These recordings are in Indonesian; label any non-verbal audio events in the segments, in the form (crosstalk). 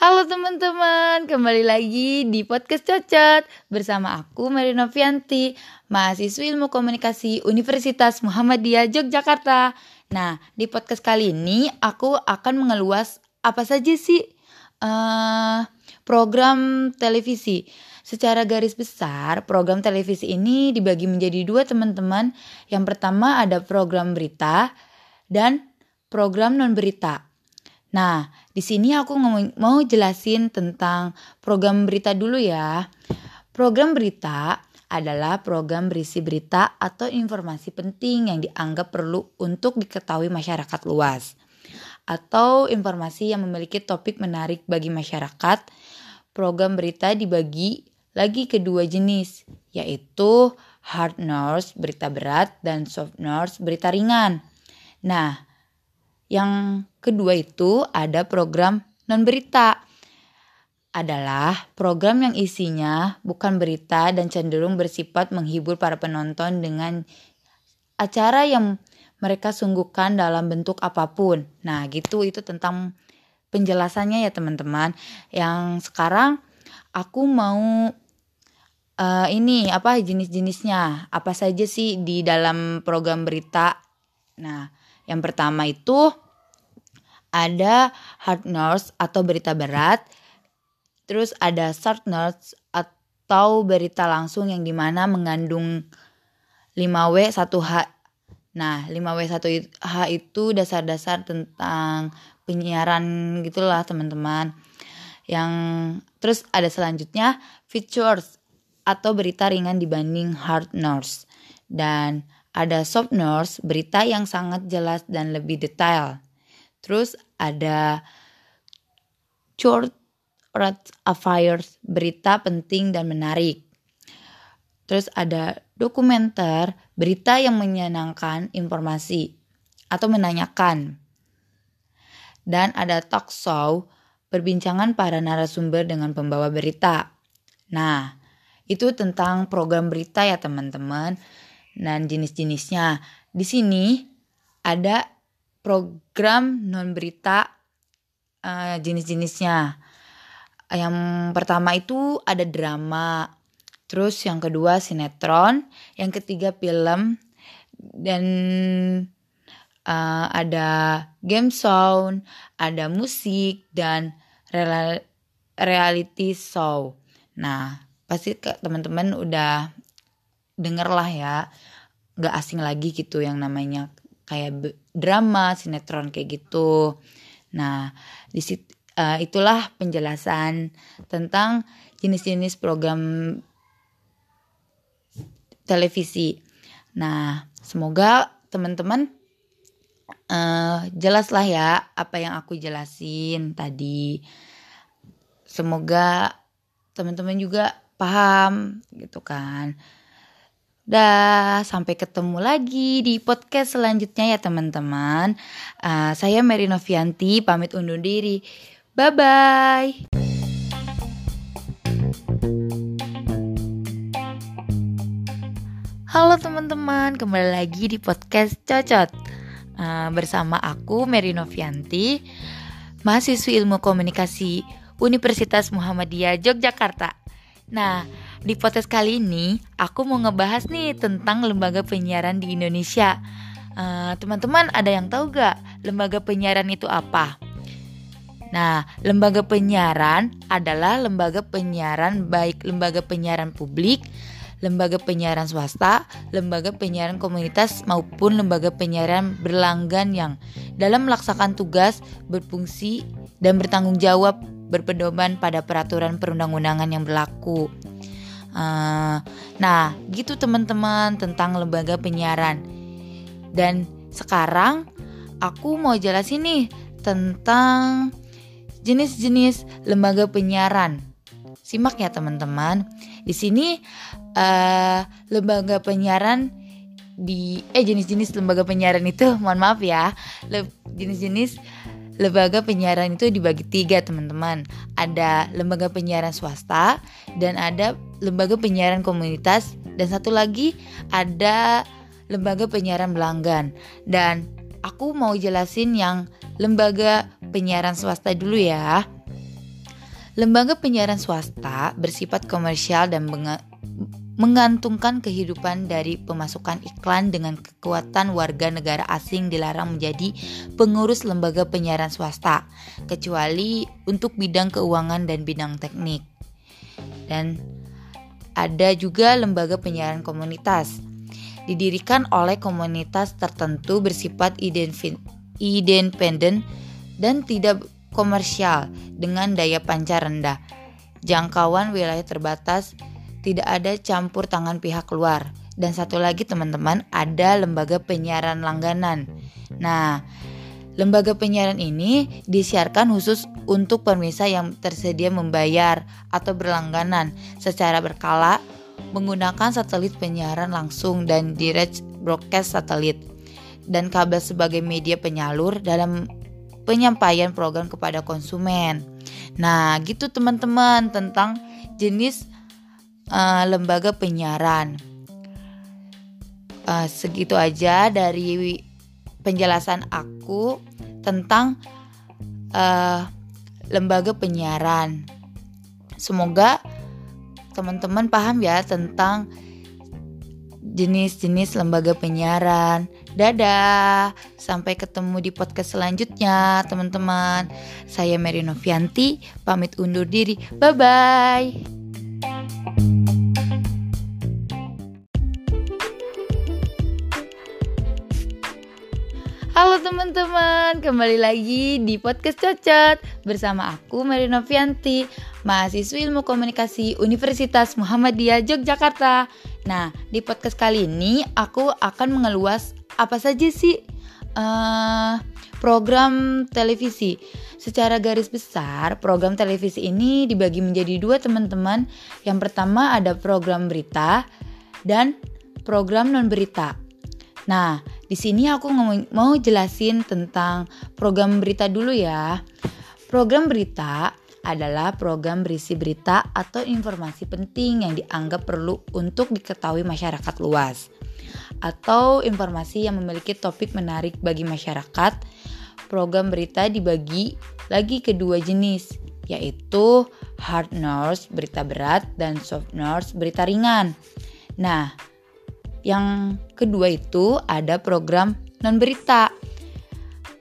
Halo teman-teman, kembali lagi di podcast Cocot bersama aku Mary Novianti, mahasiswi Ilmu Komunikasi Universitas Muhammadiyah Yogyakarta. Nah, di podcast kali ini aku akan mengeluas apa saja sih uh, program televisi. Secara garis besar, program televisi ini dibagi menjadi dua teman-teman. Yang pertama ada program berita dan program non berita. Nah, di sini aku mau jelasin tentang program berita dulu ya. Program berita adalah program berisi berita atau informasi penting yang dianggap perlu untuk diketahui masyarakat luas atau informasi yang memiliki topik menarik bagi masyarakat. Program berita dibagi lagi kedua jenis, yaitu hard news, berita berat, dan soft news, berita ringan. Nah, yang kedua itu ada program non berita. Adalah program yang isinya bukan berita dan cenderung bersifat menghibur para penonton dengan acara yang mereka sungguhkan dalam bentuk apa pun. Nah, gitu itu tentang penjelasannya ya teman-teman. Yang sekarang aku mau uh, ini apa jenis-jenisnya, apa saja sih di dalam program berita. Nah, yang pertama itu ada hard news atau berita berat. Terus ada short news atau berita langsung yang di mana mengandung 5W 1H. Nah 5W 1H itu dasar-dasar tentang penyiaran gitulah teman-teman. Yang terus ada selanjutnya features atau berita ringan dibanding hard news. Dan ada soft news, berita yang sangat jelas dan lebih detail. Terus ada short affairs, berita penting dan menarik. Terus ada dokumenter, berita yang menyenangkan informasi atau menanyakan. Dan ada talk show, perbincangan para narasumber dengan pembawa berita. Nah, itu tentang program berita ya teman-teman dan jenis-jenisnya. Di sini ada program non berita uh, jenis-jenisnya. Yang pertama itu ada drama, terus yang kedua sinetron, yang ketiga film, dan uh, ada game sound, ada musik dan reality show. Nah, pasti teman-teman udah denger lah ya. Gak asing lagi gitu yang namanya kayak drama sinetron kayak gitu. Nah di situ uh, itulah penjelasan tentang jenis-jenis program televisi. Nah semoga teman-teman uh, jelas lah ya apa yang aku jelasin tadi. Semoga teman-teman juga paham gitu kan Dah, sampai ketemu lagi di podcast selanjutnya ya teman-teman. Uh, saya Mary Novianti, pamit undur diri. Bye-bye. Halo teman-teman, kembali lagi di podcast Cocot. Uh, bersama aku Mary Novianti, mahasiswi ilmu komunikasi Universitas Muhammadiyah Yogyakarta. Nah, di podcast kali ini aku mau ngebahas nih tentang lembaga penyiaran di Indonesia. Eh, teman-teman uh, ada yang tahu gak lembaga penyiaran itu apa? Nah, lembaga penyiaran adalah lembaga penyiaran baik lembaga penyiaran publik, lembaga penyiaran swasta, lembaga penyiaran komunitas maupun lembaga penyiaran berlanggan yang dalam melaksanakan tugas, berfungsi dan bertanggung jawab berpedoman pada peraturan perundang-undangan yang berlaku. Uh, nah, gitu teman-teman tentang lembaga penyiaran. Dan sekarang aku mau jelasin nih tentang jenis-jenis lembaga penyiaran. Simak ya teman-teman. Di sini uh, lembaga penyiaran di eh jenis-jenis lembaga penyiaran itu (laughs) mohon maaf ya jenis-jenis lembaga penyiaran itu dibagi tiga teman-teman ada lembaga penyiaran swasta dan ada lembaga penyiaran komunitas dan satu lagi ada lembaga penyiaran belanggan dan aku mau jelasin yang lembaga penyiaran swasta dulu ya Lembaga penyiaran swasta bersifat komersial dan menggantungkan kehidupan dari pemasukan iklan dengan kekuatan warga negara asing dilarang menjadi pengurus lembaga penyiaran swasta, kecuali untuk bidang keuangan dan bidang teknik. Dan ada juga lembaga penyiaran komunitas, didirikan oleh komunitas tertentu bersifat independen dan tidak komersial dengan daya pancar rendah. Jangkauan wilayah terbatas, tidak ada campur tangan pihak luar. Dan satu lagi teman-teman, ada lembaga penyiaran langganan. Nah, lembaga penyiaran ini disiarkan khusus untuk pemirsa yang tersedia membayar atau berlangganan secara berkala menggunakan satelit penyiaran langsung dan direct broadcast satelit dan kabel sebagai media penyalur dalam penyampaian program kepada konsumen. Nah, gitu teman-teman tentang jenis uh, lembaga penyiaran. Uh, segitu aja dari penjelasan aku tentang uh, lembaga penyiaran. Semoga teman-teman paham ya tentang jenis-jenis lembaga penyiaran. Dadah, sampai ketemu di podcast selanjutnya, teman-teman. Saya Mary Novianti, pamit undur diri. Bye bye. Teman-teman, kembali lagi di podcast Cocot bersama aku Mary Novianti, mahasiswi Ilmu Komunikasi Universitas Muhammadiyah Yogyakarta. Nah, di podcast kali ini aku akan mengeluas apa saja sih uh, program televisi. Secara garis besar, program televisi ini dibagi menjadi dua teman-teman. Yang pertama ada program berita dan program non berita. Nah, di sini aku mau jelasin tentang program berita dulu ya. Program berita adalah program berisi berita atau informasi penting yang dianggap perlu untuk diketahui masyarakat luas atau informasi yang memiliki topik menarik bagi masyarakat. Program berita dibagi lagi kedua jenis, yaitu hard news, berita berat, dan soft news, berita ringan. Nah, yang kedua itu ada program non berita.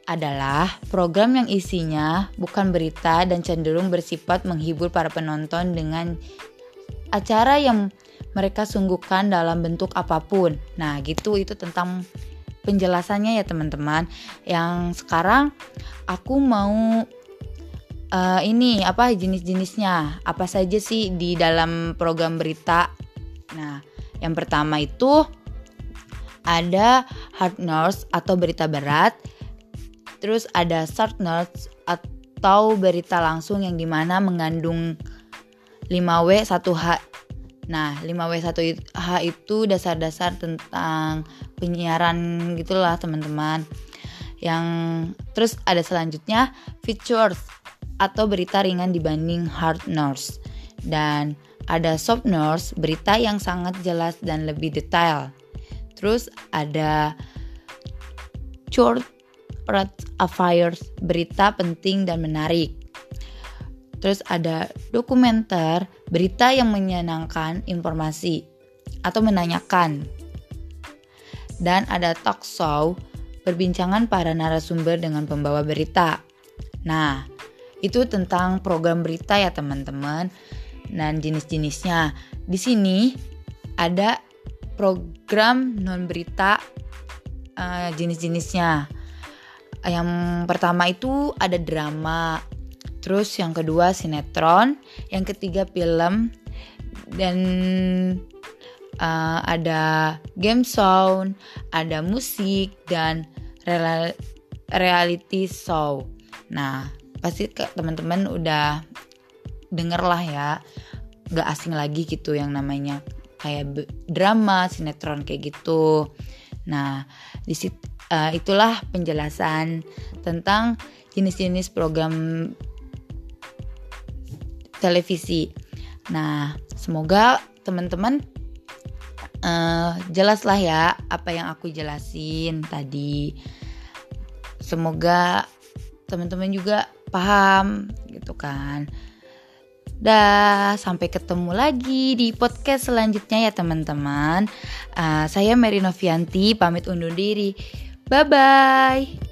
Adalah program yang isinya bukan berita dan cenderung bersifat menghibur para penonton dengan acara yang mereka sungguhkan dalam bentuk apa pun. Nah, gitu itu tentang penjelasannya ya teman-teman. Yang sekarang aku mau uh, ini apa jenis-jenisnya? Apa saja sih di dalam program berita? Nah, yang pertama itu ada hard news atau berita berat. Terus ada short news atau berita langsung yang di mana mengandung 5W 1H. Nah, 5W 1H itu dasar-dasar tentang penyiaran gitulah teman-teman. Yang terus ada selanjutnya features atau berita ringan dibanding hard news. Dan ada soft news, berita yang sangat jelas dan lebih detail. Terus ada short affairs, berita penting dan menarik. Terus ada dokumenter, berita yang menyenangkan informasi atau menanyakan. Dan ada talk show, perbincangan para narasumber dengan pembawa berita. Nah, itu tentang program berita ya teman-teman dan jenis-jenisnya. Di sini ada program non berita uh, jenis-jenisnya. Yang pertama itu ada drama, terus yang kedua sinetron, yang ketiga film, dan uh, ada game sound, ada musik dan reality show. Nah, pasti teman-teman udah denger lah ya. Gak asing lagi gitu yang namanya kayak drama sinetron kayak gitu. Nah di uh, itulah penjelasan tentang jenis-jenis program televisi. Nah semoga teman-teman uh, jelas lah ya apa yang aku jelasin tadi. Semoga teman-teman juga paham gitu kan Dah, sampai ketemu lagi di podcast selanjutnya ya teman-teman. Uh, saya Mary Novianti, pamit undur diri. Bye-bye.